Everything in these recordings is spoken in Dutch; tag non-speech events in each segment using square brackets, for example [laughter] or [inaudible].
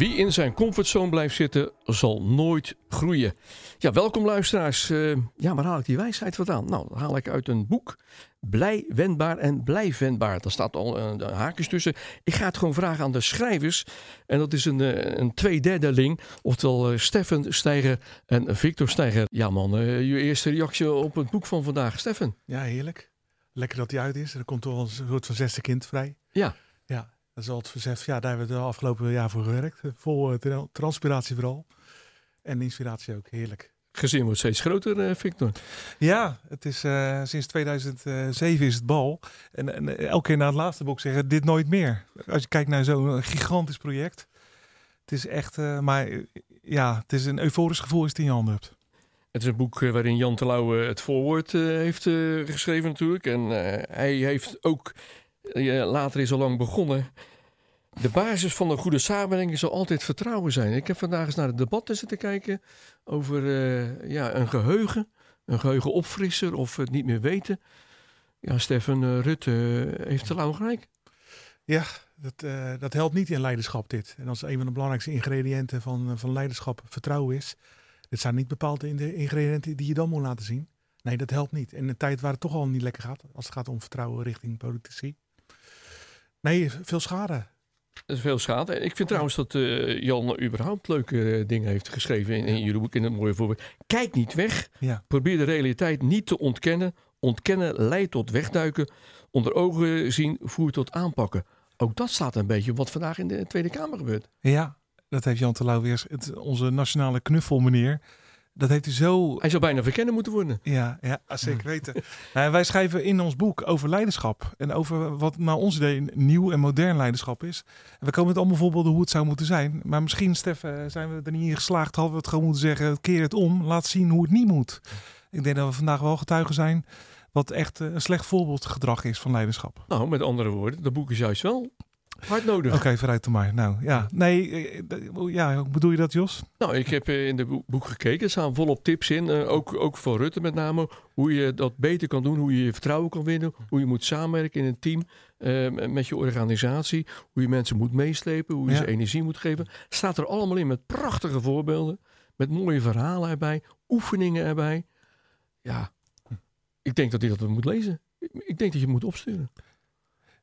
Wie in zijn comfortzone blijft zitten, zal nooit groeien. Ja, welkom luisteraars. Uh, ja, waar haal ik die wijsheid vandaan? Nou, dat haal ik uit een boek. Blij, wendbaar en blijf wendbaar. Daar staat al een, een haakjes tussen. Ik ga het gewoon vragen aan de schrijvers. En dat is een, eh, een tweederdeling. Oftewel uh, Steffen Steiger en Victor Steiger. Ja man, uh, je eerste reactie op het boek van vandaag. Steffen. Ja, heerlijk. Lekker dat hij uit is. Er komt toch een soort van zesde kind vrij. Ja. Dat is al het verzet. Ja, daar hebben we het afgelopen jaar voor gewerkt. Vol uh, transpiratie vooral. En inspiratie ook. Heerlijk. Gezin wordt steeds groter, uh, Victor. Ja, het is uh, sinds 2007 is het bal. En, en elke keer na het laatste boek zeggen dit nooit meer. Als je kijkt naar zo'n gigantisch project. Het is echt, maar ja, het is een euforisch gevoel als je het in je handen hebt. Het is een boek waarin Jan Terlouw het voorwoord heeft geschreven natuurlijk. En hij heeft ook later is al lang begonnen. De basis van een goede samenwerking zal altijd vertrouwen zijn. Ik heb vandaag eens naar de debatten zitten kijken over uh, ja, een geheugen, een geheugenopfrisser of het niet meer weten. Ja, Stefan uh, Rutte heeft te lang gelijk. Ja, dat, dat helpt niet in leiderschap dit. En als een van de belangrijkste ingrediënten van, van leiderschap vertrouwen is. Dit zijn niet bepaald in de ingrediënten die je dan moet laten zien. Nee, dat helpt niet. In een tijd waar het toch al niet lekker gaat, als het gaat om vertrouwen richting politici. Nee, veel schade. Dat is veel schade. Ik vind trouwens dat uh, Jan überhaupt leuke uh, dingen heeft geschreven in, in jullie boek. In het mooie voorbeeld. Kijk niet weg. Ja. Probeer de realiteit niet te ontkennen. Ontkennen leidt tot wegduiken. Onder ogen zien voert tot aanpakken. Ook dat staat een beetje wat vandaag in de Tweede Kamer gebeurt. Ja, dat heeft Jan Terlouw weer. Het, onze nationale knuffelmeneer dat heeft hij zo. Hij zou bijna verkennen moeten worden. Ja, ja zeker [laughs] weten. nou, wij schrijven in ons boek over leiderschap. En over wat naar ons idee nieuw en modern leiderschap is. En we komen met allemaal voorbeelden hoe het zou moeten zijn. Maar misschien, Stef, zijn we er niet in geslaagd. Hadden we het gewoon moeten zeggen: keer het om. Laat zien hoe het niet moet. Ik denk dat we vandaag wel getuigen zijn. Wat echt een slecht voorbeeldgedrag is van leiderschap. Nou, met andere woorden, dat boek is juist wel Hard nodig. Oké, okay, vooruit dan maar. Nou ja, nee, ja, hoe bedoel je dat, Jos? Nou, ik heb in de boek gekeken. Er staan volop tips in. ook, ook voor Rutte met name. Hoe je dat beter kan doen. Hoe je je vertrouwen kan winnen. Hoe je moet samenwerken in een team. met je organisatie. Hoe je mensen moet meeslepen. Hoe je ze energie moet geven. Staat er allemaal in met prachtige voorbeelden. Met mooie verhalen erbij. Oefeningen erbij. Ja, ik denk dat hij dat moet lezen. Ik denk dat je moet opsturen.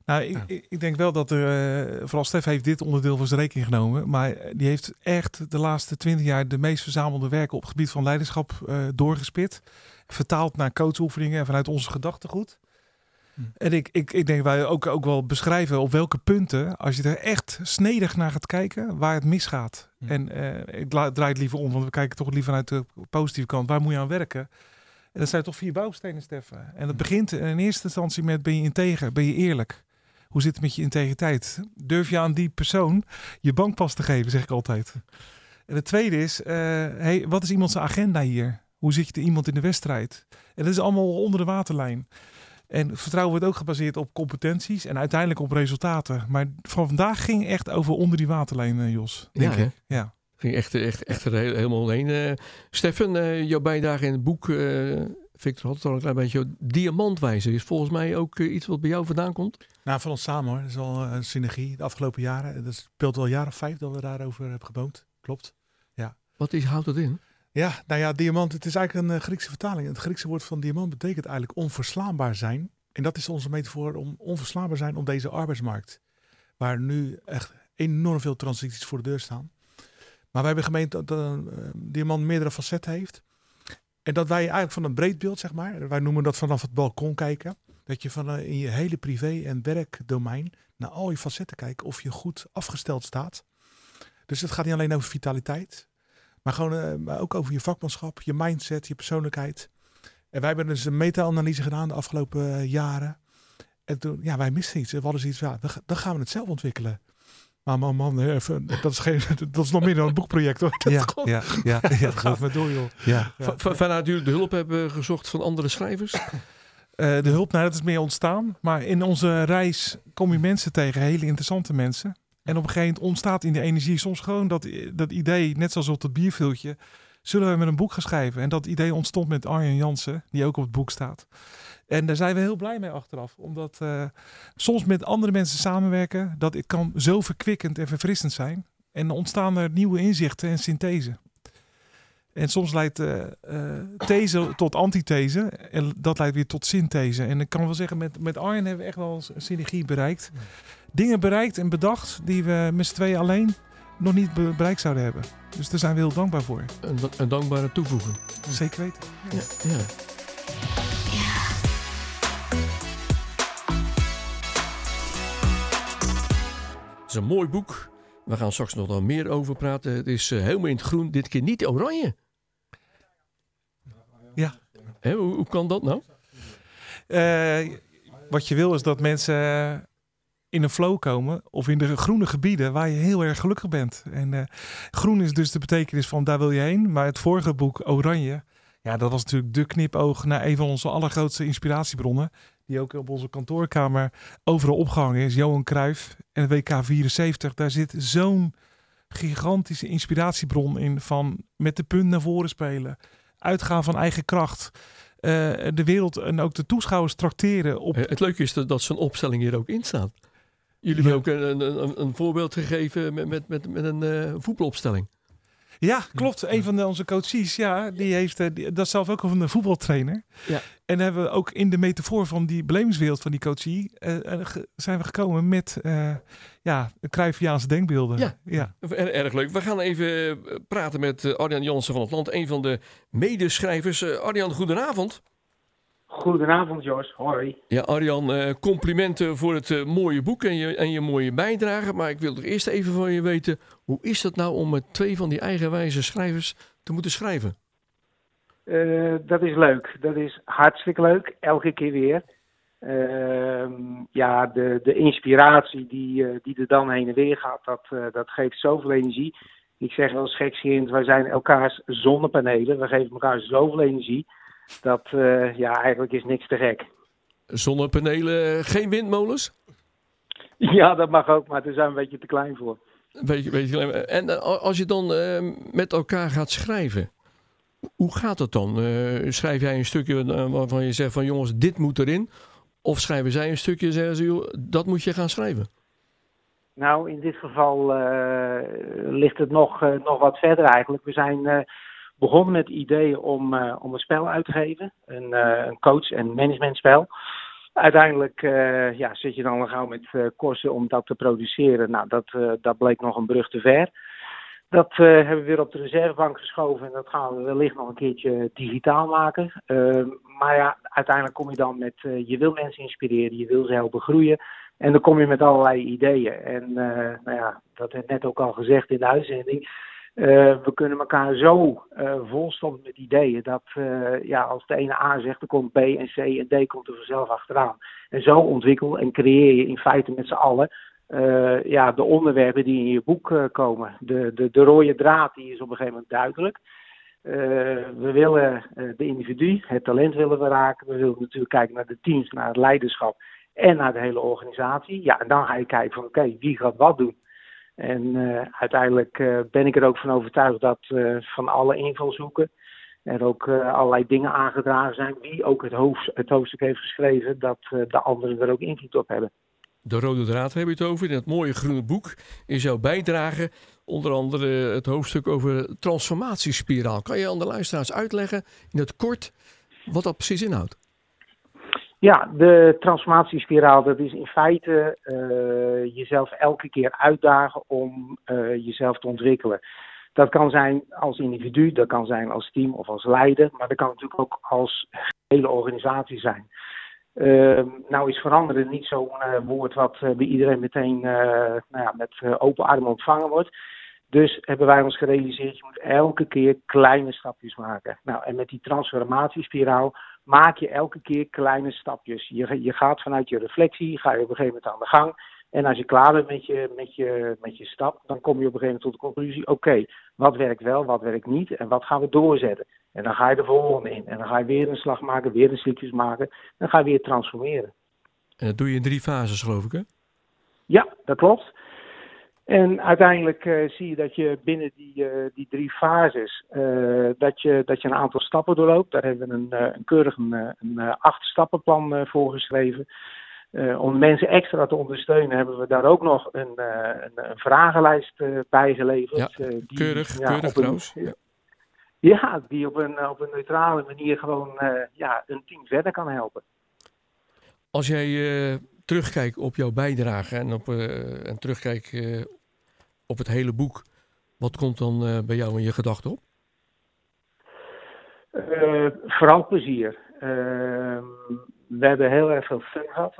Nou, ik, ik, denk wel dat er, uh, vooral Stef heeft dit onderdeel voor zijn rekening genomen. Maar die heeft echt de laatste twintig jaar de meest verzamelde werken op het gebied van leiderschap uh, doorgespit. Vertaald naar coachoefeningen en vanuit onze gedachtegoed. Hm. En ik, ik, ik denk wij ook, ook wel beschrijven op welke punten, als je er echt snedig naar gaat kijken, waar het misgaat. Hm. En uh, ik draai het liever om, want we kijken toch liever vanuit de positieve kant. Waar moet je aan werken? En dat zijn toch vier bouwstenen, Steffen. En dat hm. begint in eerste instantie met ben je integer, ben je eerlijk. Hoe zit het met je integriteit? Durf je aan die persoon je bankpas te geven, zeg ik altijd. En het tweede is, uh, hey, wat is iemand zijn agenda hier? Hoe zit je iemand in de wedstrijd? En dat is allemaal onder de waterlijn. En vertrouwen wordt ook gebaseerd op competenties en uiteindelijk op resultaten. Maar van vandaag ging echt over onder die waterlijn, uh, Jos. Denk ja, ik. Ja. Ging echt, echt, echt er helemaal heen. Uh, Stefan, uh, jouw bijdrage in het boek Victor had het al een klein beetje. Diamantwijzer is volgens mij ook iets wat bij jou vandaan komt. Nou, van ons samen hoor. Dat is al een synergie de afgelopen jaren. Dat speelt al een jaar of vijf dat we daarover hebben geboomd. Klopt. Ja. Wat is, houdt dat in? Ja, nou ja, diamant. Het is eigenlijk een Griekse vertaling. Het Griekse woord van diamant betekent eigenlijk onverslaanbaar zijn. En dat is onze metafoor om onverslaanbaar zijn op deze arbeidsmarkt. Waar nu echt enorm veel transities voor de deur staan. Maar wij hebben gemeend dat een diamant meerdere facetten heeft. En dat wij eigenlijk van een breed beeld, zeg maar, wij noemen dat vanaf het balkon kijken, dat je van in je hele privé- en werkdomein naar al je facetten kijkt of je goed afgesteld staat. Dus het gaat niet alleen over vitaliteit, maar gewoon uh, maar ook over je vakmanschap, je mindset, je persoonlijkheid. En wij hebben dus een meta-analyse gedaan de afgelopen uh, jaren. En toen, ja, wij misten iets. We hadden zoiets, ja, dan gaan we het zelf ontwikkelen. Maar man, man, even, dat, is geen, [laughs] dat is nog meer dan een boekproject hoor. [laughs] Ja, ja, [laughs] ja, ja, dat gaat maar door joh. Ja. ja. Vanuit jullie de hulp hebben gezocht van andere schrijvers? Uh, de hulp, nou dat is meer ontstaan. Maar in onze reis kom je mensen tegen, hele interessante mensen. En op een gegeven moment ontstaat in de energie soms gewoon dat, dat idee, net zoals op het bierviltje, zullen we met een boek gaan schrijven. En dat idee ontstond met Arjen Jansen, die ook op het boek staat. En daar zijn we heel blij mee achteraf. Omdat uh, soms met andere mensen samenwerken, dat het kan zo verkwikkend en verfrissend zijn. En ontstaan er nieuwe inzichten en synthese. En soms leidt uh, these tot antithese. En dat leidt weer tot synthese. En ik kan wel zeggen, met, met Arjen hebben we echt wel een synergie bereikt. Dingen bereikt en bedacht die we met z'n tweeën alleen nog niet bereikt zouden hebben. Dus daar zijn we heel dankbaar voor. Een, een dankbare toevoeging. Zeker weten. Ja. ja. Het is een mooi boek. We gaan straks nog meer over praten. Het is helemaal in het groen. Dit keer niet oranje. Ja. hoe, hoe, kan dat nou? Uh, wat je wil is dat mensen in een flow komen of in de groene gebieden waar je heel erg gelukkig bent. En uh, groen is dus de betekenis van daar wil je heen. Maar het vorige boek, Oranje, ja, dat was natuurlijk de knipoog naar een van onze allergrootste inspiratiebronnen. Die ook op onze kantoorkamer overal opgehangen is. Johan Cruijff en het WK 74. Daar zit zo'n gigantische inspiratiebron in van met de punt naar voren spelen uitgaan van eigen kracht. Uh, de wereld en ook de toeschouwers tracteren op. Eh, het leuke is dat, dat zo'n opstelling hier ook in staat. Jullie hebben ook een, een, een, voorbeeld gegeven met, met, met, met een uh, voetbalopstelling. Ja, klopt. Een van onze coaches, ja, die heeft uh, dat is zelf ook al een voetbaltrainer. Ja. En hebben we ook in de metafoor van die belevingswereld van die coachie uh, zijn we gekomen met uh, ja, Cruyffiaanse denkbeelden. Ja, ja. Erg leuk. We gaan even praten met Arjan Jansen van het Land, een van de medeschrijvers. Arjan, goedenavond. Goedenavond, Jos. Hoi. Ja, Arjan, uh, complimenten voor het uh, mooie boek en je, en je mooie bijdrage. Maar ik wil toch eerst even van je weten, hoe is dat nou om met twee van die eigenwijze schrijvers te moeten schrijven? Uh, dat is leuk. Dat is hartstikke leuk. Elke keer weer. Ehm, ja, de, de inspiratie die, die er dan heen en weer gaat, dat, dat geeft zoveel energie. Ik zeg wel gekscherend, wij zijn elkaars zonnepanelen. We geven elkaar zoveel energie dat uh, ja, eigenlijk is niks te gek. Zonnepanelen, geen windmolens? Ja, dat mag ook, maar daar zijn we een beetje te klein voor. Beetje, beetje klein. En eh, als je dan uh, met elkaar gaat schrijven, hoe gaat dat dan? Uh, schrijf jij een stukje waarvan je zegt van jongens, dit moet erin? Of schrijven zij een stukje en zeggen ze, joh, dat moet je gaan schrijven? Nou, in dit geval ligt het nog, nog wat verder eigenlijk. We zijn begonnen met het idee om, uh, om een spel uit te geven. Een, uh, een coach- en managementspel. Uiteindelijk uh, ja, zit je dan gauw met kosten om dat te produceren. Nou, dat, dat bleek nog een brug te ver. Dat hebben we weer op de reservebank geschoven en dat gaan we wellicht nog een keertje digitaal maken. maar ja, uiteindelijk kom je dan met, je wil mensen inspireren, je wil ze helpen groeien. En dan kom je met allerlei ideeën. En nou ja, dat werd net ook al gezegd in de uitzending. Uh, we kunnen elkaar zo uh, volstoppen met ideeën dat uh, ja, als de ene A zegt, dan komt B en C en D komt er vanzelf achteraan. En zo ontwikkel en creëer je in feite met z'n allen ja, de onderwerpen die in je boek komen. De, de, de rode draad die is op een gegeven moment duidelijk. we willen de individu, het talent willen we raken. We willen natuurlijk kijken naar de teams, naar het leiderschap en naar de hele organisatie. Ja, en dan ga je kijken van oké, wie gaat wat doen. En uh, uiteindelijk uh, ben ik er ook van overtuigd dat uh, van alle invalshoeken er ook allerlei dingen aangedragen zijn. Wie ook het, hoofd, het hoofdstuk heeft geschreven, dat de anderen er ook invloed op hebben. De rode draad heb je het over. In het mooie groene boek is jouw bijdrage. Onder andere het hoofdstuk over transformatiespiraal. Kan je aan de luisteraars uitleggen in het kort wat dat precies inhoudt? Ja, de transformatiespiraal, dat is in feite uh, jezelf elke keer uitdagen om uh, jezelf te ontwikkelen. Dat kan zijn als individu, dat kan zijn als team of als leider, maar dat kan natuurlijk ook als hele organisatie zijn. Uh, nou is veranderen niet zo'n woord wat bij iedereen meteen nou ja, met open armen ontvangen wordt. Dus hebben wij ons gerealiseerd, je moet elke keer kleine stapjes maken. Nou, en met die transformatiespiraal maak je elke keer kleine stapjes. Je, je gaat vanuit je reflectie, ga je op een gegeven moment aan de gang. En als je klaar bent met je, met je, met je stap, dan kom je op een gegeven moment tot de conclusie: oké, wat werkt wel, wat werkt niet en wat gaan we doorzetten? En dan ga je de volgende in. En dan ga je weer een slag maken, weer een stukjes maken. Dan ga je weer transformeren. En dat doe je in drie fases, geloof ik, hè? Ja, dat klopt. En uiteindelijk uh, zie je dat je binnen die, uh, die drie fases, uh, dat, je, dat je een aantal stappen doorloopt. Daar hebben we een, een keurig een, een acht stappenplan voor geschreven. om mensen extra te ondersteunen hebben we daar ook nog een, een, een vragenlijst bij geleverd. Ja, die, keurig, ja, keurig trouwens. Ja. ja, die op een, op een neutrale manier gewoon ja, een team verder kan helpen. Als jij terugkijkt op jouw bijdrage en, op, en terugkijkt op het hele boek, wat komt dan bij jou in je gedachten op? Vooral plezier. Uh, we hebben heel erg veel fun gehad.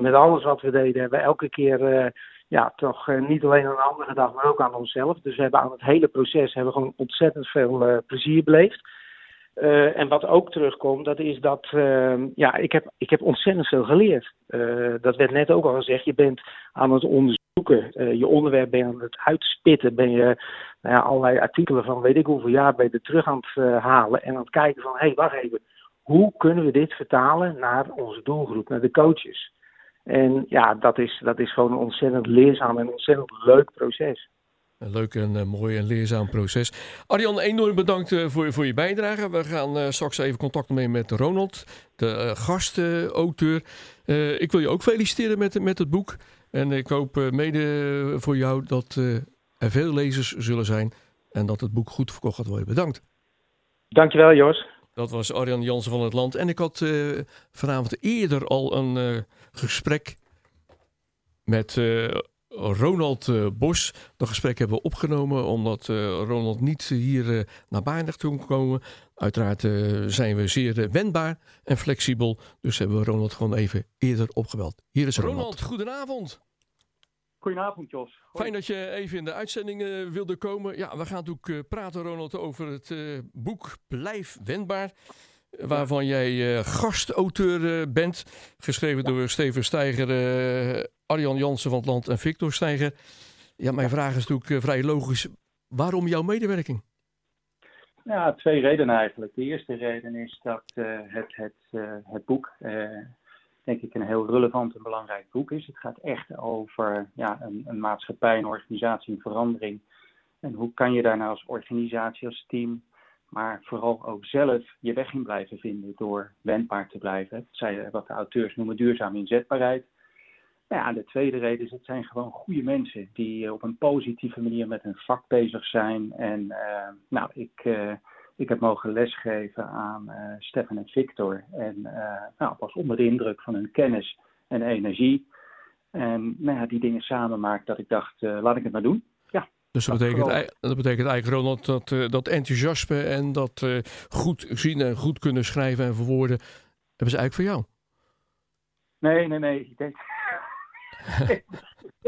Met alles wat we deden hebben we elke keer ja, toch niet alleen aan een ander gedacht, maar ook aan onszelf. Dus we hebben aan het hele proces hebben gewoon ontzettend veel plezier beleefd. En wat ook terugkomt, dat is dat ehm, ja, ik, heb, ik heb ontzettend veel geleerd. dat werd net ook al gezegd. Je bent aan het onderzoeken uh, je onderwerp ben je aan het uitspitten. Ben je nou ja, allerlei artikelen van weet ik hoeveel jaar ben je er terug aan het uh, halen. En aan het kijken van, hé, hey, wacht even. Hoe kunnen we dit vertalen naar onze doelgroep, naar de coaches? En ja, dat is, dat is gewoon een ontzettend leerzaam en ontzettend leuk proces. Een leuk en uh, mooi en leerzaam proces. Arjan, enorm bedankt uh, voor, voor je bijdrage. We gaan uh, straks even contact nemen met Ronald, de gastauteur. ik wil je ook feliciteren met, met het boek. En ik hoop eh, mede voor jou dat eh, er veel lezers zullen zijn en dat het boek goed verkocht gaat worden. Bedankt. Dankjewel, Jos. Dat was Arjan Jansen van het Land. En ik had uh, vanavond eerder al een uh, gesprek met uh, Ronald Bos. Dat gesprek hebben we opgenomen omdat Ronald niet hier naar toe kon komen. Uiteraard zijn we zeer wendbaar en flexibel. Dus hebben we Ronald gewoon even eerder opgebeld. Hier is Ronald. Ronald, goedenavond. Goedenavond, Jos. Fijn dat je even in de uitzending uh, wilde komen. Ja, we gaan natuurlijk uh, praten, Ronald, over het uh, boek Blijf Wendbaar. Waarvan jij gastauteur bent. Geschreven door Steven Steiger, Arjan Jansen van het Land en Victor Steiger. Ja, mijn vraag is natuurlijk vrij logisch. Waarom jouw medewerking? Ja, twee redenen eigenlijk. De eerste reden is dat het, het, het boek denk ik een heel relevant en belangrijk boek is. Het gaat echt over ja, een, een maatschappij, een organisatie, een verandering. En hoe kan je daar nou als organisatie, als team, maar vooral ook zelf je weg in blijven vinden door wendbaar te blijven. Wat de auteurs noemen duurzame inzetbaarheid. Nou ja, de tweede reden is, het zijn gewoon goede mensen die op een positieve manier met hun vak bezig zijn. En uh, nou, ik, uh, ik heb mogen lesgeven aan Stefan en Victor. En nou, was onder de indruk van hun kennis en energie. En nou ja, die dingen samen maakt dat ik dacht, laat ik het maar doen. Dus dat betekent, dat betekent eigenlijk, Ronald, dat, dat enthousiasme en dat goed zien en goed kunnen schrijven en verwoorden, hebben ze eigenlijk voor jou? Nee, nee, nee. Ik denk, [laughs]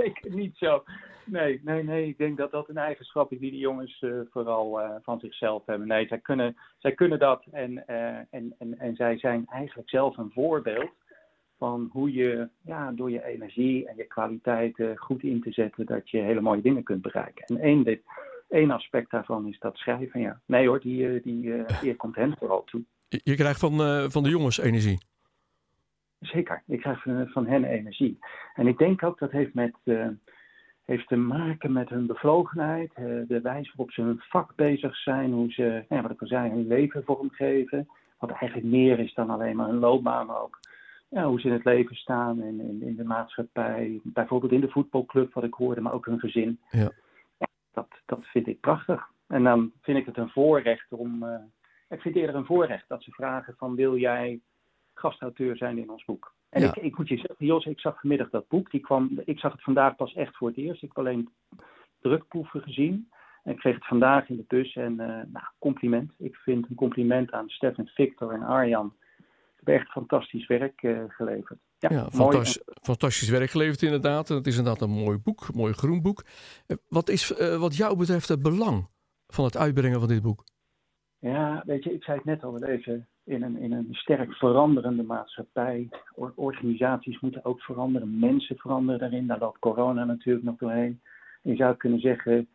zeker niet zo. Nee, nee, nee. Ik denk dat dat een eigenschap is die de jongens uh, vooral uh, van zichzelf hebben. Nee, zij kunnen, zij kunnen dat en, uh, en, en, en zij zijn eigenlijk zelf een voorbeeld van hoe je ja, door je energie en je kwaliteiten goed in te zetten, dat je hele mooie dingen kunt bereiken. En één, dit, één aspect daarvan is dat schrijven. Ja. Nee hoor, die, die eer komt hen vooral toe. Je, krijgt van, van de jongens energie. Zeker, ik krijg van, van hen energie. En ik denk ook dat heeft met heeft te maken met hun bevlogenheid, eh, de wijze waarop ze hun vak bezig zijn, hoe ze, ja, wat ik al zei, hun leven vormgeven. Wat eigenlijk meer is dan alleen maar hun loopbaan, maar ook ja, hoe ze in het leven staan in, in, in, de maatschappij. Bijvoorbeeld in de voetbalclub, wat ik hoorde, maar ook hun gezin. Ja. ja dat, dat vind ik prachtig. En dan vind ik het een voorrecht om. Uh, ik vind het eerder een voorrecht dat ze vragen van wil jij gastauteur zijn in ons boek. En ik, ik, moet je zeggen, Jos, ik zag vanmiddag dat boek. Die kwam, ik zag het vandaag pas echt voor het eerst. Ik heb alleen drukproeven gezien. En ik kreeg het vandaag in de bus. En uh, nou, compliment. Ik vind een compliment aan Stefan, Victor en Arjan. Echt fantastisch werk uh, geleverd. Ja, ja fantastisch, fantastisch werk geleverd inderdaad. Het is inderdaad een mooi boek, een mooi groen boek. Eh, wat is wat jou betreft het belang van het uitbrengen van dit boek? Ja, weet je, ik zei het net al even in een, in een sterk veranderende maatschappij. organisaties moeten ook veranderen, mensen veranderen daarin. Daar loopt corona natuurlijk nog doorheen. je zou kunnen zeggen,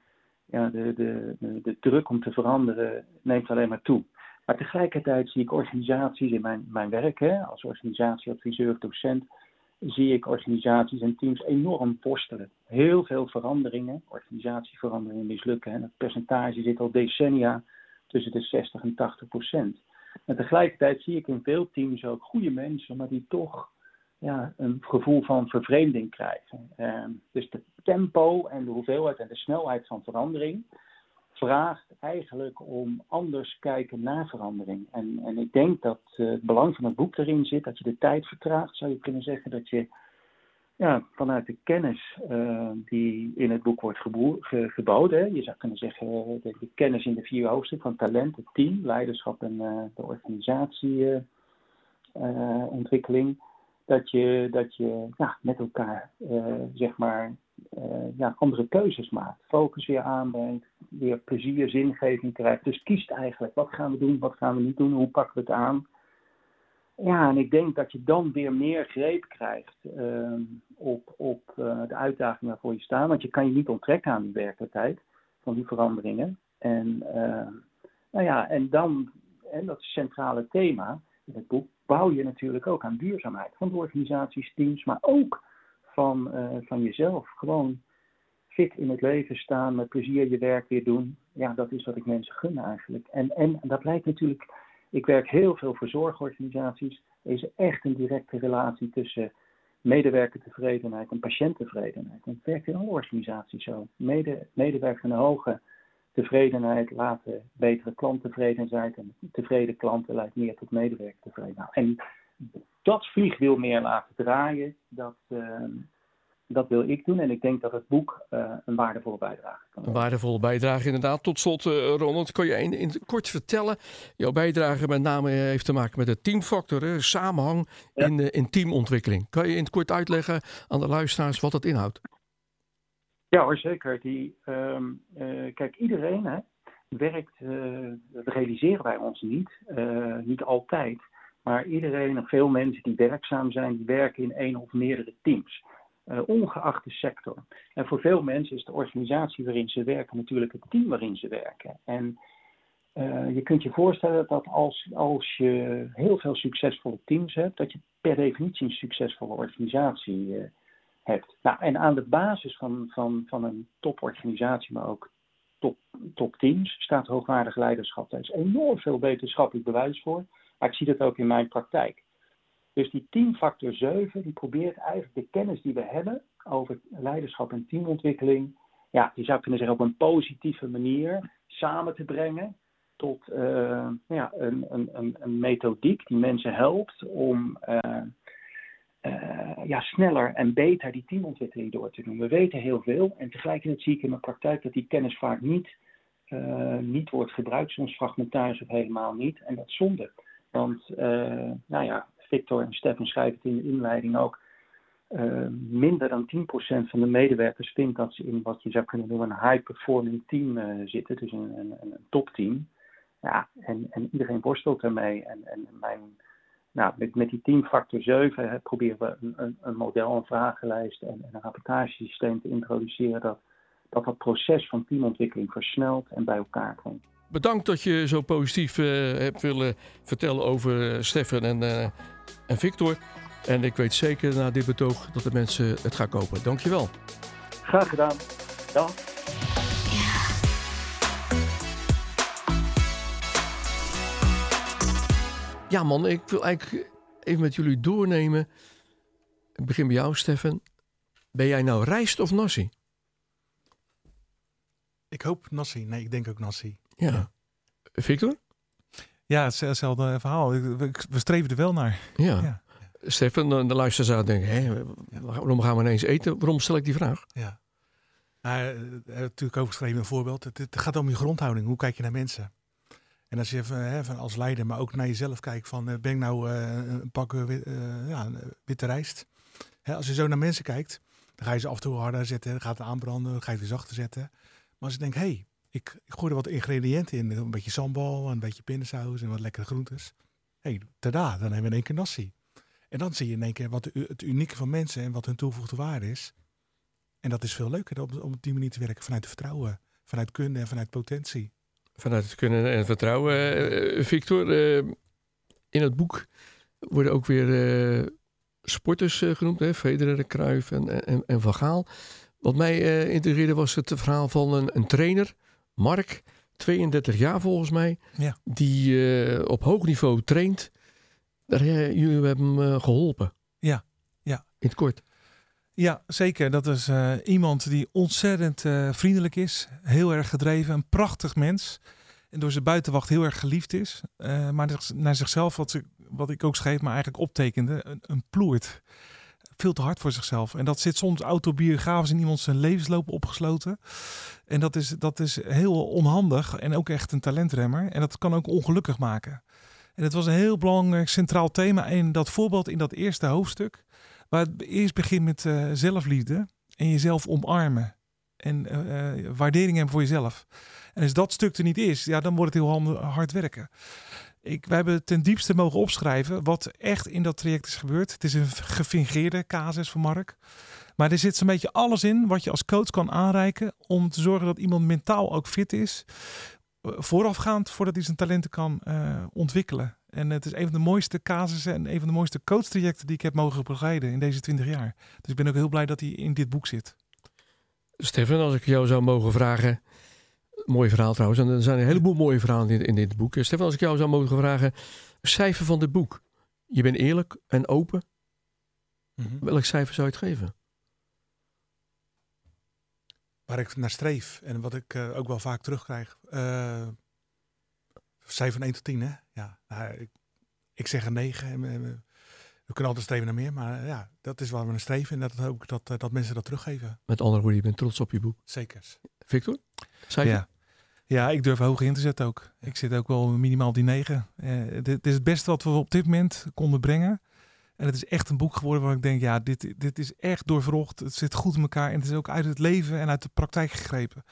ja, de, de, de, druk om te veranderen neemt alleen maar toe. Maar tegelijkertijd zie ik organisaties in mijn, mijn werk, hè, als organisatieadviseur, docent, zie ik organisaties en teams enorm worstelen. Heel veel veranderingen, organisatieveranderingen mislukken. En het percentage zit al decennia tussen de 60 en 80 procent. En tegelijkertijd zie ik in veel teams ook goede mensen, maar die toch ja, een gevoel van vervreemding krijgen. Uh, dus de tempo en de hoeveelheid en de snelheid van verandering vraagt eigenlijk om anders kijken naar verandering. En, en ik denk dat uh, het belang van het boek erin zit, dat je de tijd vertraagt, zou je kunnen zeggen, dat je ja, vanuit de kennis uh, die in het boek wordt ge geboden, hè, je zou kunnen zeggen de, de, kennis in de vier hoofdstukken van talent, het team, leiderschap en de organisatieontwikkeling, dat je, dat je ja, met elkaar zeg maar ja, andere keuzes maakt. Focus weer aanbrengt, weer plezier, zingeving krijgt. Dus kiest eigenlijk, wat gaan we doen, wat gaan we niet doen, hoe pakken we het aan. Ja, en ik denk dat je dan weer meer greep krijgt uh, op, uh, de uitdagingen waarvoor je staat. Want je kan je niet onttrekken aan die werkelijkheid van die veranderingen. En, nou ja, en dan, en dat is het centrale thema in het boek, bouw je natuurlijk ook aan duurzaamheid van de organisaties, teams, maar ook van, uh, van jezelf. Gewoon fit in het leven staan, met plezier je werk weer doen. Ja, dat is wat ik mensen gun eigenlijk. En, en dat blijkt natuurlijk, ik werk heel veel voor zorgorganisaties. Er is echt een directe relatie tussen medewerkertevredenheid en patiënttevredenheid. En het werkt in alle organisaties zo. Mede, medewerkers een hoge tevredenheid laten betere klanttevredenheid. En tevreden klanten leidt meer tot medewerkertevredenheid. En dat vliegwiel meer laten draaien, dat, uh, dat wil ik doen. En ik denk dat het boek uh, een waardevolle bijdrage kan Een waardevolle bijdrage inderdaad. Tot slot, uh, Ronald, kan je in, in, kort vertellen? Jouw bijdrage met name heeft te maken met de teamfactor, hè? samenhang ja. in, in teamontwikkeling. Kan je in het kort uitleggen aan de luisteraars wat dat inhoudt? Ja hoor, zeker. Die, um, kijk, iedereen hè, werkt, dat realiseren wij ons niet, niet altijd maar iedereen en veel mensen die werkzaam zijn, die werken in één of meerdere teams. Uh, ongeacht de sector. En voor veel mensen is de organisatie waarin ze werken natuurlijk het team waarin ze werken. En uh, je kunt je voorstellen dat als, als je heel veel succesvolle teams hebt, dat je per definitie een succesvolle organisatie uh, hebt. Nou, en aan de basis van, van, van een toporganisatie, maar ook top, top teams, staat hoogwaardig leiderschap. Daar is enorm veel wetenschappelijk bewijs voor. Maar ik zie dat ook in mijn praktijk. Dus die teamfactor 7, die probeert eigenlijk de kennis die we hebben over leiderschap en teamontwikkeling, ja, je zou kunnen zeggen op een positieve manier samen te brengen tot uh, ja, een, een, een, methodiek die mensen helpt om uh, uh, ja, sneller en beter die teamontwikkeling door te doen. We weten heel veel en tegelijkertijd zie ik in mijn praktijk dat die kennis vaak niet, niet wordt gebruikt, soms fragmentarisch of helemaal niet. En dat zonde. Want, uh, nou ja, Victor en Stefan schrijven het in de inleiding ook. Uh, minder dan 10% van de medewerkers vindt dat ze in wat je zou kunnen noemen een high-performing team uh, zitten, dus een, een, een topteam. Ja, en, en iedereen worstelt ermee. En, en mijn, nou, met, met die teamfactor 7 hè, proberen we een, een, een, model, een vragenlijst en, en een rapportagesysteem te introduceren dat, dat dat proces van teamontwikkeling versnelt en bij elkaar brengt bedankt dat je zo positief uh, hebt willen vertellen over uh, Stefan en, uh, en Victor. En ik weet zeker na dit betoog dat de mensen het gaan kopen. Dankjewel. Graag gedaan. Ja. Ja man, ik wil eigenlijk even met jullie doornemen. Ik begin bij jou Stefan. Ben jij nou rijst of nasi? Ik hoop nasi. Nee, ik denk ook nasi. Ja. Victor? Ja, hetzelfde verhaal. We streven er wel naar. Ja. ja. Stefan, de luisteraar denken, hé, waarom gaan we ineens eten? Waarom stel ik die vraag? Ja. Nou, natuurlijk overgeschreven een voorbeeld. Het, het, gaat om je grondhouding. Hoe kijk je naar mensen? En als je hè, van als leider, maar ook naar jezelf kijkt van, ben ik nou uh, een pak uh, ja, witte rijst? Hè, als je zo naar mensen kijkt, dan ga je ze af en toe harder zetten, dan gaat het aanbranden, dan ga je het zachter zetten. Maar als je denkt, hé, hey, ik, ik gooi er wat ingrediënten in. Een beetje sambal, een beetje pindasaus en wat lekkere groentes. Hé, hey, tada, dan hebben we in één keer nasi. En dan zie je in één keer wat het unieke van mensen en wat hun toegevoegde waarde is. En dat is veel leuker om, om op die manier te werken vanuit vertrouwen, vanuit kunde en vanuit potentie. Vanuit het kunnen en vertrouwen. Uh, Victor, uh, in het boek worden ook weer uh, sporters genoemd, hè? Federer, Cruijff en, en, en Van Gaal. Wat mij integreerde was het verhaal van een, een trainer Mark, 32 jaar volgens mij, ja. die uh, op hoog niveau traint. Daar, uh, jullie hebben hem uh, geholpen. Ja, In het kort. Ja, zeker. Dat is iemand die ontzettend vriendelijk is, heel erg gedreven, een prachtig mens. En door zijn buitenwacht heel erg geliefd is. Maar naar zichzelf, wat, ze, wat ik ook schreef, maar eigenlijk optekende, een, een ploert. Veel te hard voor zichzelf. En dat zit soms autobiografisch in iemand zijn levensloop opgesloten. En dat is, dat is heel onhandig en ook echt een talentremmer. En dat kan ook ongelukkig maken. En het was een heel belangrijk centraal thema in dat voorbeeld in dat eerste hoofdstuk. Waar het eerst begint met uh, zelfliefde en jezelf omarmen. En uh, waardering hebben voor jezelf. En als dat stuk er niet is, ja, dan wordt het heel hard werken. Ik, wij hebben ten diepste mogen opschrijven wat echt in dat traject is gebeurd. Het is een gefingeerde casus van Mark. Maar er zit zo'n beetje alles in wat je als coach kan aanreiken om te zorgen dat iemand mentaal ook fit is. Voorafgaand voordat hij zijn talenten kan uh, ontwikkelen. En het is een van de mooiste casussen en een van de mooiste coachtrajecten die ik heb mogen begeleiden in deze 20 jaar. Dus ik ben ook heel blij dat hij in dit boek zit. Stefan, als ik jou zou mogen vragen. Mooi verhaal trouwens. En er zijn een heleboel mooie verhalen in, in dit boek. Stefan, als ik jou zou mogen vragen. Cijfer van dit boek. Je bent eerlijk en open. Mm -hmm. Welk cijfer zou je het geven? Waar ik naar streef en wat ik uh, ook wel vaak terugkrijg. Uh, cijfer van 1 tot 10, hè? Ja, nou, ik, ik zeg een 9. En, we kunnen altijd streven naar meer, maar ja, dat is waar we naar streven. En dat hoop ik dat, dat mensen dat teruggeven. Met andere woorden, je bent trots op je boek. Zeker. Victor? Ja. ja, ik durf hoger in te zetten ook. Ik zit ook wel minimaal die 9. Uh, dit is het beste wat we op dit moment konden brengen. En het is echt een boek geworden waar ik denk, ja, dit, dit is echt doorvrocht. Het zit goed in elkaar en het is ook uit het leven en uit de praktijk gegrepen.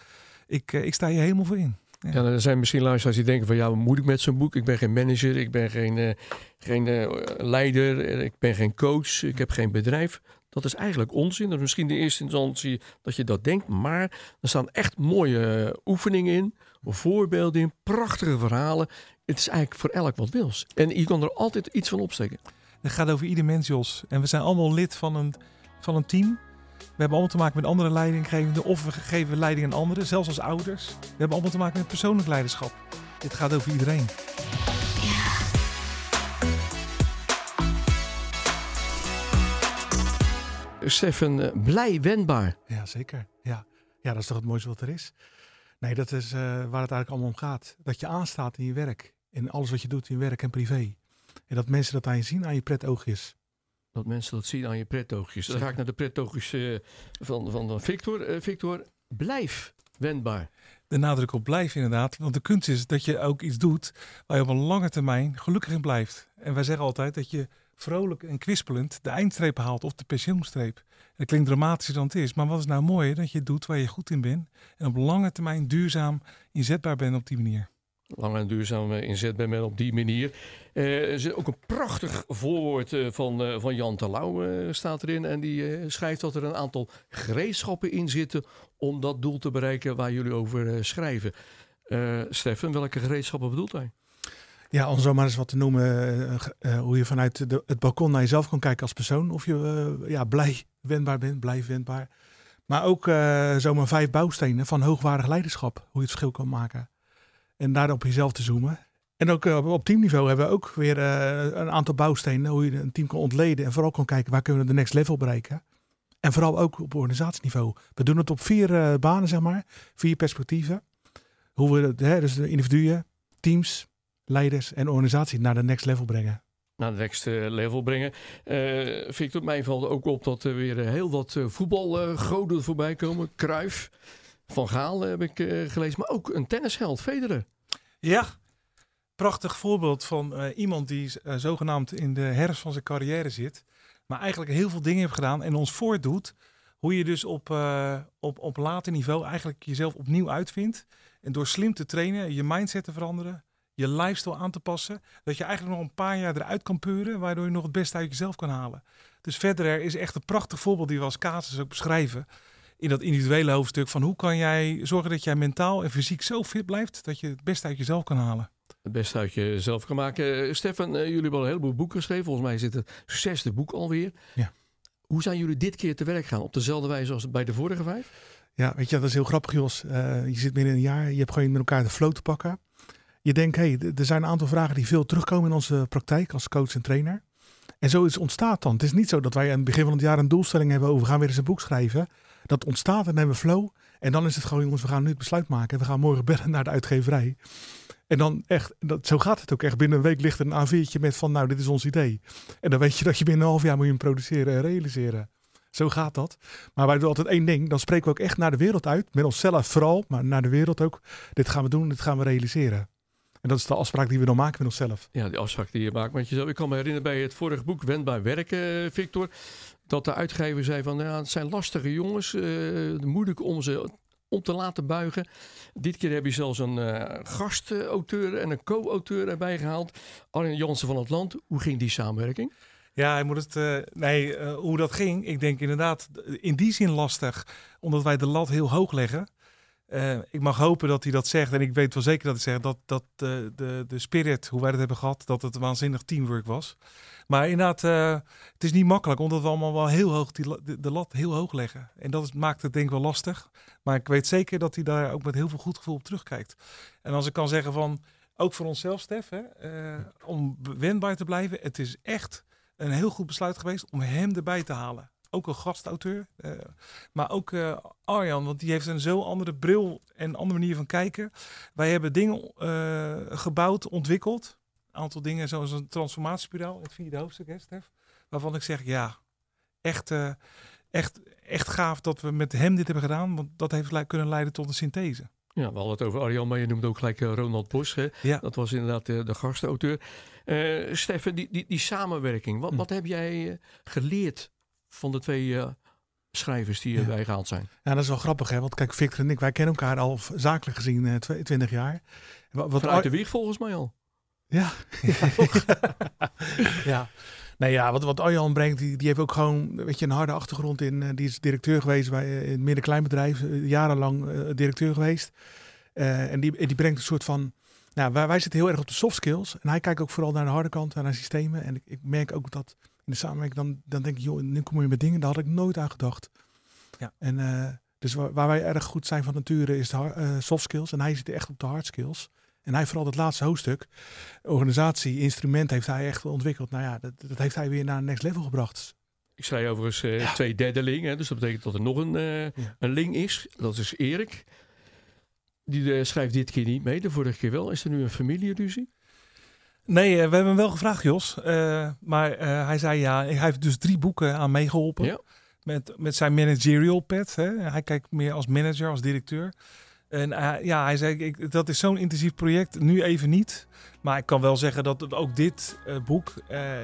Ik, uh, ik sta hier helemaal voor in. Ja. ja, er zijn misschien luisteraars die denken van ja, wat moet ik met zo'n boek? Ik ben geen manager, ik ben geen, uh, geen uh, leider, ik ben geen coach, ik heb geen bedrijf. Dat is eigenlijk onzin. Dat is misschien de eerste instantie dat je dat denkt. Maar er staan echt mooie oefeningen in, voorbeelden in, prachtige verhalen. Het is eigenlijk voor elk wat wils. En je kan er altijd iets van opsteken. Het gaat over ieder mens, Jos. En we zijn allemaal lid van een, van een team. We hebben allemaal te maken met andere leidinggevenden of we geven leiding aan anderen, zelfs als ouders. We hebben allemaal te maken met persoonlijk leiderschap. Dit gaat over iedereen. Stefan, blij wendbaar. Ja, zeker. Ja. ja, dat is toch het mooiste wat er is. Nee, dat is uh, waar het eigenlijk allemaal om gaat. Dat je aanstaat in je werk. In alles wat je doet in werk en privé. En dat mensen dat aan je zien, aan je pretoogjes. Dat mensen dat zien aan je pretoogjes. Dan ga ik naar de pretoogjes uh, van, van Victor. Uh, Victor, blijf wendbaar. De nadruk op blijf inderdaad. Want de kunst is dat je ook iets doet waar je op een lange termijn gelukkig in blijft. En wij zeggen altijd dat je vrolijk en kwispelend de eindstreep haalt of de pensioenstreep. En dat klinkt dramatischer dan het is. Maar wat is nou mooi dat je doet waar je goed in bent. En op lange termijn duurzaam inzetbaar bent op die manier lang en duurzaam inzet ben op die manier. Uh, er zit ook een prachtig voorwoord uh, van, uh, van Jan Terlouw staat erin. En die schrijft dat er een aantal gereedschappen in zitten om dat doel te bereiken waar jullie over schrijven. Stefan, welke gereedschappen bedoelt hij? Ja, om zo maar eens wat te noemen, hoe je vanuit de, het balkon naar jezelf kan kijken als persoon. Of je ja, blij wendbaar bent, blij wendbaar. Maar ook zomaar vijf bouwstenen van hoogwaardig leiderschap. Hoe je het verschil kan maken. En daar op jezelf te zoomen. En ook uh, op teamniveau hebben we ook weer uh, een aantal bouwstenen. Hoe je een team kan ontleden. En vooral kan kijken waar kunnen we de next level bereiken. En vooral ook op organisatieniveau. We doen het op vier uh, banen, zeg maar. Vier perspectieven. Hoe we hè, dus de individuen, teams, leiders en organisatie naar de next level brengen. Naar de next level brengen. Victor, mij valt ook op dat er weer heel wat voetbalgoden voorbij komen. Kruif. Van Gaal heb ik uh, gelezen, maar ook een tennisheld, Federer. Ja, prachtig voorbeeld van uh, iemand die zogenaamd in de herfst van zijn carrière zit. Maar eigenlijk heel veel dingen heeft gedaan en ons voordoet. Hoe je dus op, op, op later niveau eigenlijk jezelf opnieuw uitvindt. En door slim te trainen, je mindset te veranderen, je lifestyle aan te passen. Dat je eigenlijk nog een paar jaar eruit kan peuren, waardoor je nog het beste uit jezelf kan halen. Dus Federer is echt een prachtig voorbeeld die we als casus ook beschrijven in dat individuele hoofdstuk van hoe kan jij zorgen dat jij mentaal en fysiek zo fit blijft dat je het beste uit jezelf kan halen. Het beste uit jezelf kan maken. Uh, Stefan, uh, jullie hebben al een heleboel boeken geschreven. Volgens mij zit het zesde boek alweer. Ja. Hoe zijn jullie dit keer te werk gaan? Op dezelfde wijze als bij de vorige vijf? Ja, weet je, dat is heel grappig, Jos. Uh, je zit binnen een jaar, je hebt gewoon met elkaar de flow te pakken. Je denkt, hé, hey, er zijn een aantal vragen die veel terugkomen in onze praktijk als coach en trainer. En zoiets ontstaat dan. Het is niet zo dat wij aan het begin van het jaar een doelstelling hebben over we gaan weer eens een boek schrijven. Dat ontstaat en dan hebben we flow. En dan is het gewoon, jongens, we gaan nu het besluit maken. We gaan morgen bellen naar de uitgeverij. En dan echt, dat, zo gaat het ook echt. Binnen een week ligt er een A4'tje met van, nou, dit is ons idee. En dan weet je dat je binnen een half jaar moet produceren en realiseren. Zo gaat dat. Maar wij doen altijd één ding. Dan spreken we ook echt naar de wereld uit. Met onszelf vooral, maar naar de wereld ook. Dit gaan we doen, dit gaan we realiseren. En dat is de afspraak die we dan maken met onszelf. Ja, die afspraak die je maakt met jezelf. Ik kan me herinneren bij het vorige boek Wendbaar Werken, Victor. Dat de uitgever zei van, ja, het zijn lastige jongens. Uh, moeilijk om ze om te laten buigen. Dit keer heb je zelfs een uh, gastauteur en een co-auteur erbij gehaald. Arjen Jansen van het Land. Hoe ging die samenwerking? Ja, hij moet het. Uh, nee, hoe dat ging, ik denk inderdaad in die zin lastig, omdat wij de lat heel hoog leggen. Uh, ik mag hopen dat hij dat zegt. En ik weet wel zeker dat hij zegt dat, dat de, de, de spirit, hoe wij dat hebben gehad, dat het waanzinnig teamwork was. Maar inderdaad, uh, het is niet makkelijk, omdat we allemaal wel heel hoog die, de, lat heel hoog leggen. En dat maakt het denk ik wel lastig. Maar ik weet zeker dat hij daar ook met heel veel goed gevoel op terugkijkt. En als ik kan zeggen van, ook voor onszelf, Stef, hè, om wendbaar te blijven. Het is echt een heel goed besluit geweest om hem erbij te halen ook een gastauteur. Uh, maar ook uh, Arjan, want die heeft een zo andere bril en andere manier van kijken. Wij hebben dingen uh, gebouwd, ontwikkeld. Een aantal dingen zoals een transformatiespiraal in het vierde hoofdstuk, hè, Stef? Waarvan ik zeg, ja, echt, echt, echt gaaf dat we met hem dit hebben gedaan. Want dat heeft kunnen leiden tot een synthese. Ja, we hadden het over Arjan, maar je noemde ook gelijk Ronald Bos. Hè? Ja. Dat was inderdaad de, de gastauteur. Steffen, die, die, die samenwerking, wat, hm. wat heb jij geleerd van de twee uh, schrijvers die erbij ja. gehaald zijn. Ja, dat is wel grappig, hè? Want kijk, Victor en ik, wij kennen elkaar al zakelijk gezien uh, 20 jaar. Wat, wat Vanuit de wieg volgens mij al. Ja. [laughs] ja. Nee, ja, wat, wat Arjan brengt, die, die heeft ook gewoon weet je, een harde achtergrond in. Uh, die is directeur geweest bij uh, een middenkleinbedrijf, jarenlang directeur geweest. en die, die brengt een soort van. Nou, wij, wij zitten heel erg op de soft skills. En hij kijkt ook vooral naar de harde kant, naar systemen. En ik, ik merk ook dat de samenwerking, dan, dan denk ik, joh, nu kom je met dingen, daar had ik nooit aan gedacht. Ja. En uh, dus waar, waar, wij erg goed zijn van nature is de uh, soft skills. En hij zit echt op de hard skills. En hij vooral het laatste hoofdstuk, organisatie, instrument, heeft hij echt ontwikkeld. Nou ja, dat, dat heeft hij weer naar een next level gebracht. Ik schrijf overigens uh, ja. twee derde ling, hè, dus dat betekent dat er nog een, uh, ja. een ling is. Dat is Erik. Die uh, schrijft dit keer niet mee, de vorige keer wel. Is er nu een familieruzie? Nee, uh, we hebben hem wel gevraagd, Jos. Uh, maar uh, hij zei ja, hij heeft dus drie boeken aan meegeholpen. Ja. Met, met zijn managerial pad. Hè. Hij kijkt meer als manager, als directeur. En ja, hij zei, ik, dat is zo'n intensief project, nu even niet. Maar ik kan wel zeggen dat ook dit boek,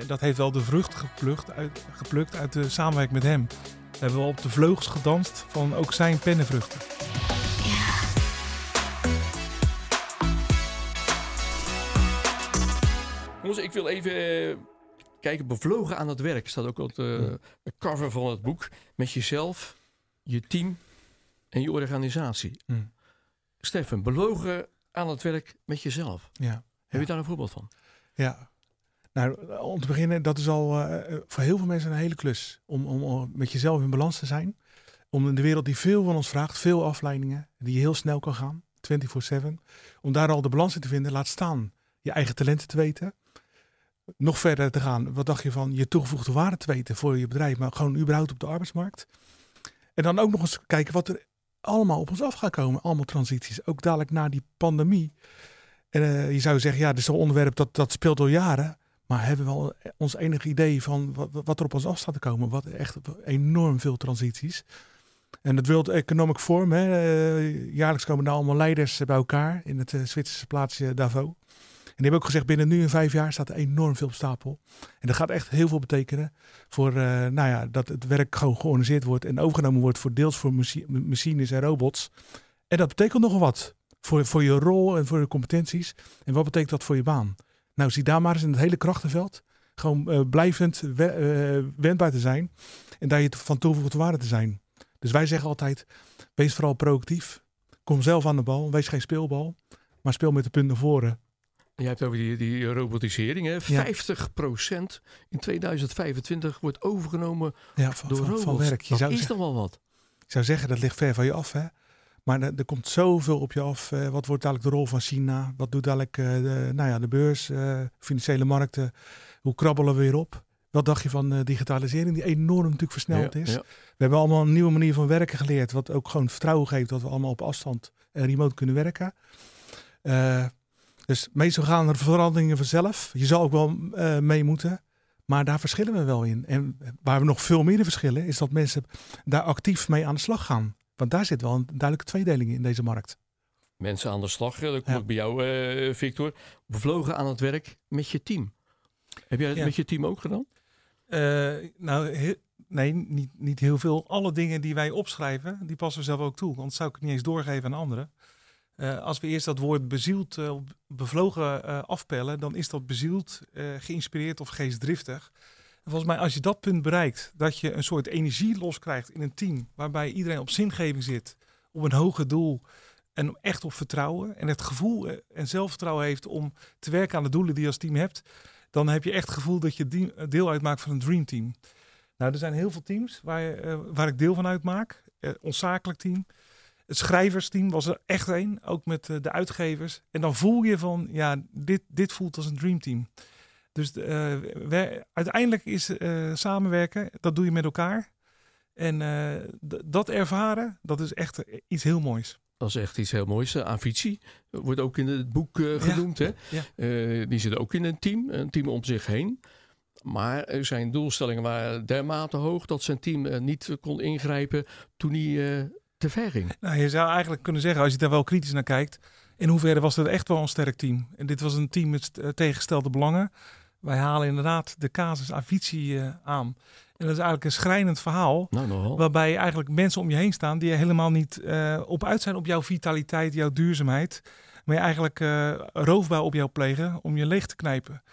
dat heeft wel de vrucht geplukt uit, geplukt uit de samenwerking met hem. We hebben wel op de vleugels gedanst van ook zijn pennenvruchten. Jongens, ik wil even uh, kijken. Bevlogen aan het werk staat ook op de uh, cover van het boek. Met jezelf, je team en je organisatie. Mm. Stefan, belogen aan het werk met jezelf. Ja. Heb ja. je daar een voorbeeld van? Ja. Nou, om te beginnen, dat is al uh, voor heel veel mensen een hele klus. Om, om, om, met jezelf in balans te zijn. Om in de wereld die veel van ons vraagt, veel afleidingen, die heel snel kan gaan, 24-7. Om daar al de balans in te vinden, laat staan je eigen talenten te weten nog verder te gaan. Wat dacht je van je toegevoegde waarde te weten voor je bedrijf, maar gewoon überhaupt op de arbeidsmarkt. En dan ook nog eens kijken wat er allemaal op ons af gaat komen. Allemaal transities. Ook dadelijk na die pandemie. En uh, je zou zeggen, ja, dit is een onderwerp dat, dat speelt al jaren. Maar hebben we wel ons enige idee van wat, wat er op ons af staat te komen? Wat echt enorm veel transities. En het World Economic Forum, hè, uh, jaarlijks komen daar allemaal leiders bij elkaar in het uh, Zwitserse plaatsje Davos. En die hebben ook gezegd, binnen nu en vijf jaar staat er enorm veel op stapel. En dat gaat echt heel veel betekenen voor uh, nou ja, dat het werk gewoon georganiseerd wordt en overgenomen wordt voor deels voor machines en robots. En dat betekent nogal wat voor, voor je rol en voor je competenties. En wat betekent dat voor je baan? Nou, zie daar maar eens in het hele krachtenveld. Gewoon uh, blijvend we, uh, wendbaar te zijn. En daar je van toegevoegde waarde te zijn. Dus wij zeggen altijd, wees vooral proactief. Kom zelf aan de bal. Wees geen speelbal. Maar speel met de punten naar voren. Je hebt over die, die robotisering. Hè? Ja. 50% in 2025 wordt overgenomen ja, van, door van, robots. Van werk. Je dat zou is zeggen, toch wel wat? Ik zou zeggen, dat ligt ver van je af. Hè? Maar er, er komt zoveel op je af. Uh, wat wordt dadelijk de rol van China? Wat doet dadelijk uh, de, nou ja, de beurs, uh, financiële markten? Hoe krabbelen we weer op? Wat dacht je van digitalisering, die enorm natuurlijk versneld is? We hebben allemaal een nieuwe manier van werken geleerd, wat ook gewoon vertrouwen geeft dat we allemaal op afstand en remote kunnen werken. Dus meestal gaan er veranderingen vanzelf. Je zal ook wel mee moeten. Maar daar verschillen we wel in. En waar we nog veel meer verschillen, is dat mensen daar actief mee aan de slag gaan. Want daar zit wel een duidelijke tweedeling in deze markt. Mensen aan de slag, dat kom ik bij jou, uh, Victor. Bevlogen aan het werk met je team. Heb jij het met je team ook gedaan? Uh, nou, nee, niet, niet heel veel. Alle dingen die wij opschrijven, die passen we zelf ook toe. Want zou ik het niet eens doorgeven aan anderen. Uh, als we eerst dat woord bezield, uh, bevlogen uh, afpellen, dan is dat bezield, geïnspireerd of geestdriftig. En volgens mij, als je dat punt bereikt, dat je een soort energie loskrijgt in een team, waarbij iedereen op zingeving zit, op een hoger doel en echt op vertrouwen en het gevoel en zelfvertrouwen heeft om te werken aan de doelen die je als team hebt, dan heb je echt het gevoel dat je deel uitmaakt van een dreamteam. Nou, er zijn heel veel teams waar, waar ik deel van uitmaak. ons zakelijk team, het schrijversteam was er echt een, ook met eh, de uitgevers. En dan voel je van, ja, dit, dit voelt als een dreamteam. Dus uh, uiteindelijk is uh, samenwerken, dat doe je met elkaar. En dat ervaren, dat is echt iets heel moois. Dat is echt iets heel moois. Avici wordt ook in het boek genoemd. Hè? die zit ook in een team, een team om zich heen. Maar zijn doelstellingen waren dermate hoog dat zijn team niet kon ingrijpen toen hij te ver ging. Nou, je zou eigenlijk kunnen zeggen, als je daar wel kritisch naar kijkt, in hoeverre was het echt wel een sterk team? En dit was een team met eh, tegengestelde belangen. Wij halen inderdaad de casus Avicii uh, aan. En dat is eigenlijk een schrijnend verhaal. Nou, waarbij eigenlijk mensen om je heen staan die helemaal niet uh, op uit zijn op jouw vitaliteit, jouw duurzaamheid. Maar je eigenlijk roofbouw op jou plegen om je leeg te knijpen.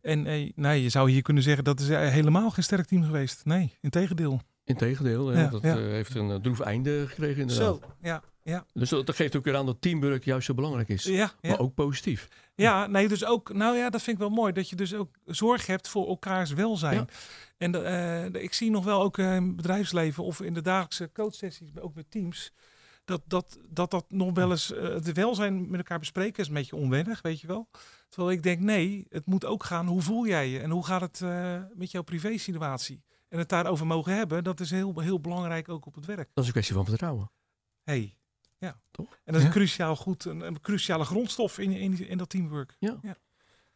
En nee, je zou hier kunnen zeggen dat is helemaal geen sterk team geweest. Nee, in tegendeel. Integendeel, ja, dat ja. Uh, heeft een uh, droef einde gekregen inderdaad. Zo, ja. Ja. Dus dat, geeft ook weer aan dat teamwork juist zo belangrijk is. Ja. Maar ook positief. Ja, nee, dus ook, nou ja, dat vind ik wel mooi. Dat je dus ook zorg hebt voor elkaars welzijn. En uh, ik zie nog wel ook in het bedrijfsleven of in de dagelijkse coachsessies, ook met teams, dat dat, dat, dat nog wel eens uh, de welzijn met elkaar bespreken is een beetje onwennig, weet je wel. Terwijl ik denk, nee, het moet ook gaan, hoe voel jij je en hoe gaat het met jouw privé situatie? En het daarover mogen hebben, dat is heel, heel belangrijk ook op het werk. Dat is een kwestie van vertrouwen. hey, ja. Toch? En dat is een cruciaal goed, een, een, cruciale grondstof in, in, in dat teamwork. Ja. ja.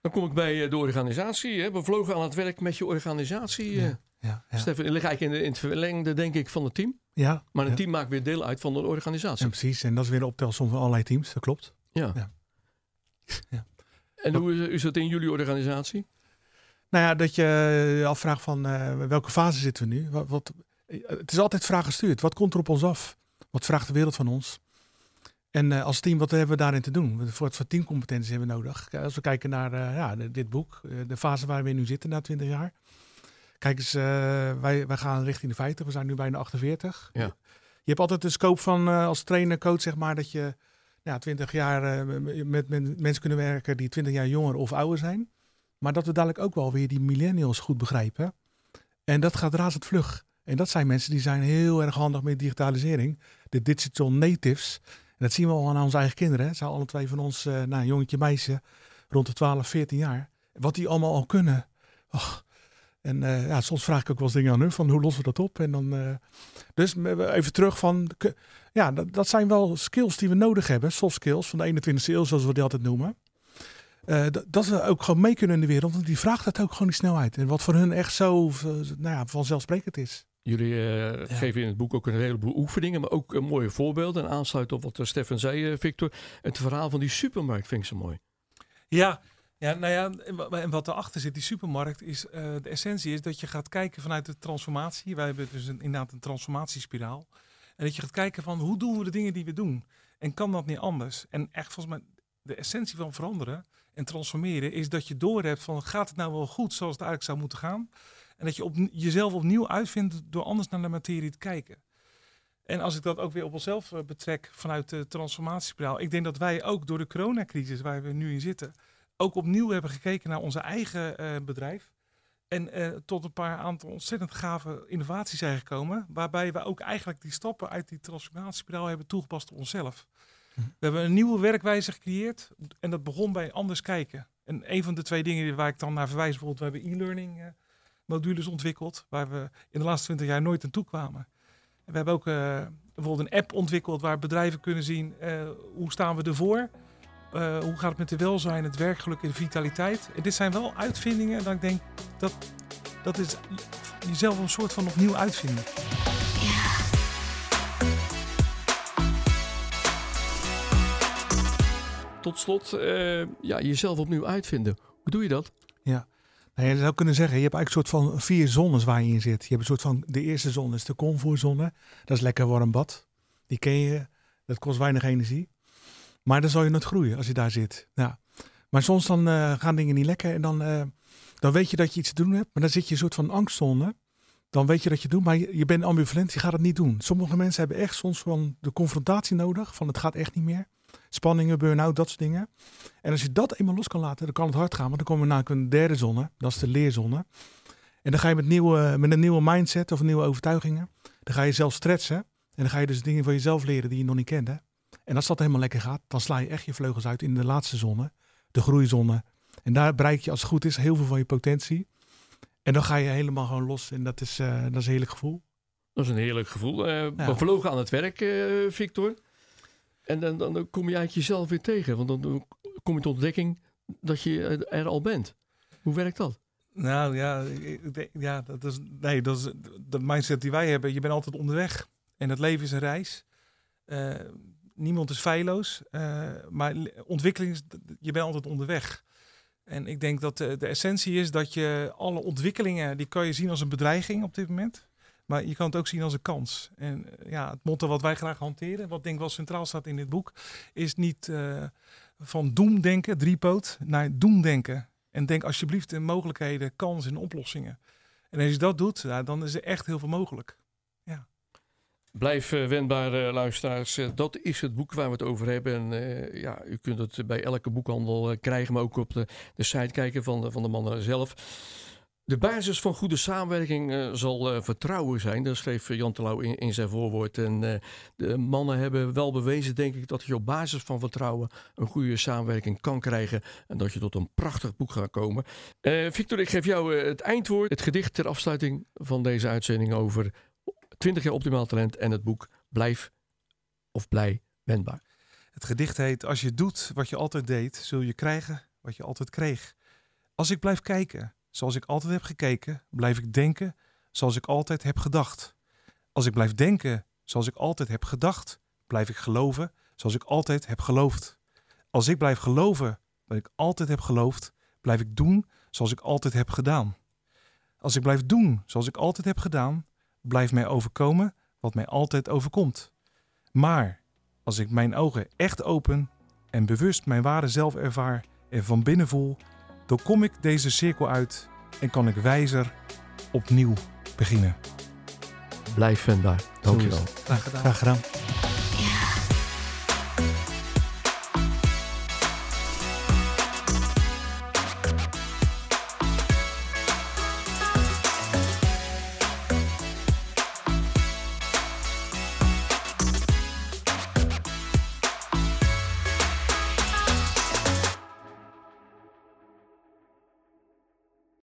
Dan kom ik bij eh, de organisatie. Hè. vlogen aan het werk met je organisatie. Ja. Eh. Ja, ja. Stefan, je ligt eigenlijk in, de, in het verlengde, denk ik, van het team. Ja. Maar een team maakt weer deel uit van de organisatie. Ja, precies, en dat is weer de optelsom van allerlei teams, dat klopt. Ja. ja. En hoe is het in jullie organisatie? Nou ja, dat je je afvraagt van uh, welke fase zitten we nu? Wat, wat, het is altijd vraag gestuurd. Wat komt er op ons af? Wat vraagt de wereld van ons? En uh, als team, wat hebben we daarin te doen? Voor wat voor teamcompetenties hebben we nodig? Als we kijken naar uh, ja, dit boek, de fase waar we nu zitten na 20 jaar. Kijk eens, wij, wij gaan richting de 50, we zijn nu bijna 48. Ja. Je hebt altijd de scope van als trainer, coach, zeg maar, dat je ja, 20 jaar met, met mensen kunnen werken die 20 jaar jonger of ouder zijn. Maar dat we dadelijk ook wel weer die millennials goed begrijpen. En dat gaat razend vlug. En dat zijn mensen die zijn heel erg handig met digitalisering. De digital natives. En dat zien we al aan onze eigen kinderen. Het zijn alle twee van ons, uh, nou, jongetje, meisje, rond de 12, 14 jaar. Wat die allemaal al kunnen. Och. En uh, ja, soms vraag ik ook wel eens dingen aan hun, van hoe lossen we dat op? En dan, uh, dus even terug van, ja, dat, dat, zijn wel skills die we nodig hebben. Soft skills van de 21e eeuw, zoals we die altijd noemen. Uh, dat we ook gewoon mee kunnen in de wereld. Want die vraagt dat ook gewoon die snelheid. En wat voor hun echt zo uh, nou ja, vanzelfsprekend is. Jullie uh, geven in het boek ook een heleboel oefeningen, maar ook mooie voorbeelden. En aansluit op wat Stefan zei, Victor. Het verhaal van die supermarkt vind ik zo mooi. Ja, ja, nou ja, en wat erachter zit, die supermarkt, is de essentie is dat je gaat kijken vanuit de transformatie. Wij hebben dus een, inderdaad een transformatiespiraal. En dat je gaat kijken van hoe doen we de dingen die we doen? En kan dat niet anders? En echt volgens mij de essentie van veranderen en transformeren is dat je doorhebt van gaat het nou wel goed zoals het eigenlijk zou moeten gaan. En dat je op, jezelf opnieuw uitvindt door anders naar de materie te kijken. En als ik dat ook weer op onszelf eh, betrek vanuit de transformatiespiraal. Ik denk dat wij ook door de coronacrisis waar we nu in zitten, ook opnieuw hebben gekeken naar onze eigen uh, bedrijf. En uh, tot een paar aantal ontzettend gave innovaties zijn gekomen. Waarbij we ook eigenlijk die stappen uit die transformatiespiraal hebben toegepast op onszelf. We hebben een nieuwe werkwijze gecreëerd en dat begon bij anders kijken. En een van de twee dingen waar ik dan naar verwijs, bijvoorbeeld we hebben e-learning uh, modules ontwikkeld waar we in de laatste 20 jaar nooit aan toe kwamen. En we hebben ook uh, bijvoorbeeld een app ontwikkeld waar bedrijven kunnen zien uh, hoe staan we ervoor. Hoe gaat het met de welzijn, het werkgeluk en de vitaliteit. En dit zijn wel uitvindingen dat ik denk dat dat is jezelf een soort van opnieuw uitvinden. Tot slot, uh, ja, jezelf opnieuw uitvinden. Hoe doe je dat? Ja, nou, je zou kunnen zeggen, je hebt eigenlijk een soort van vier zones waar je in zit. Je hebt een soort van, de eerste zone is de comfortzone. Dat is lekker warm bad. Die ken je, dat kost weinig energie. Maar dan zal je nooit groeien als je daar zit. Ja. Maar soms dan uh, gaan dingen niet lekker en dan, uh, dan weet je dat je iets te doen hebt. Maar dan zit je een soort van angstzone. Dan weet je dat je doet, maar je, je bent ambivalent, je gaat het niet doen. Sommige mensen hebben echt soms van de confrontatie nodig, van het gaat echt niet meer. Spanningen, burn-out, dat soort dingen. En als je dat eenmaal los kan laten, dan kan het hard gaan. Want dan komen we naar een derde zone, dat is de leerzone. En dan ga je met, nieuwe, met een nieuwe mindset of nieuwe overtuigingen, dan ga je zelf stretchen. En dan ga je dus dingen van jezelf leren die je nog niet kende. En als dat helemaal lekker gaat, dan sla je echt je vleugels uit in de laatste zone, de groeizone. En daar bereik je als het goed is heel veel van je potentie. En dan ga je helemaal gewoon los. En dat is, uh, dat is een heerlijk gevoel. Dat is een heerlijk gevoel. Uh, ja. Bevlogen aan het werk, uh, Victor. En dan, dan, kom je eigenlijk jezelf weer tegen. Want dan kom je tot ontdekking dat je er al bent. Hoe werkt dat? Nou ja, ja dat is, nee, dat is de mindset die wij hebben. Je bent altijd onderweg. En het leven is een reis. Uh, niemand is feilloos. Uh, maar ontwikkeling je bent altijd onderweg. En ik denk dat de, essentie is dat je alle ontwikkelingen, die kan je zien als een bedreiging op dit moment. Maar je kan het ook zien als een kans. En eh, ja, het motto wat wij graag hanteren, wat denk ik wel centraal staat in dit boek, is niet uh, van doemdenken, driepoot, naar doemdenken. En denk alsjeblieft in mogelijkheden, kansen en oplossingen. En als je dat doet, dan is er echt heel veel mogelijk. Ja. Blijf uh, wendbaar, uh, luisteraars. Dat is het boek waar we het over hebben. En ja, u kunt het bij elke boekhandel krijgen, maar ook op de, de site kijken van van de mannen zelf. De basis van goede samenwerking uh, zal uh, vertrouwen zijn. Dat schreef Jan Terlouw in, in, zijn voorwoord. En de mannen hebben wel bewezen, denk ik, dat je op basis van vertrouwen een goede samenwerking kan krijgen. En dat je tot een prachtig boek gaat komen. Victor, ik geef jou het eindwoord. Het gedicht ter afsluiting van deze uitzending over 20 jaar optimaal talent en het boek Blijf of Blij Wendbaar. Het gedicht heet Als je doet wat je altijd deed, zul je krijgen wat je altijd kreeg. Als ik blijf kijken Zoals ik altijd heb gekeken, blijf ik denken zoals ik altijd heb gedacht. Als ik blijf denken zoals ik altijd heb gedacht, blijf ik geloven zoals ik altijd heb geloofd. Als ik blijf geloven wat ik altijd heb geloofd, blijf ik doen zoals ik altijd heb gedaan. Als ik blijf doen zoals ik altijd heb gedaan, blijft mij overkomen wat mij altijd overkomt. Maar als ik mijn ogen echt open en bewust mijn ware zelf ervaar en van binnen voel dan kom ik deze cirkel uit en kan ik wijzer opnieuw beginnen. Blijf wendbaar. Dankjewel. Graag gedaan. Graag gedaan.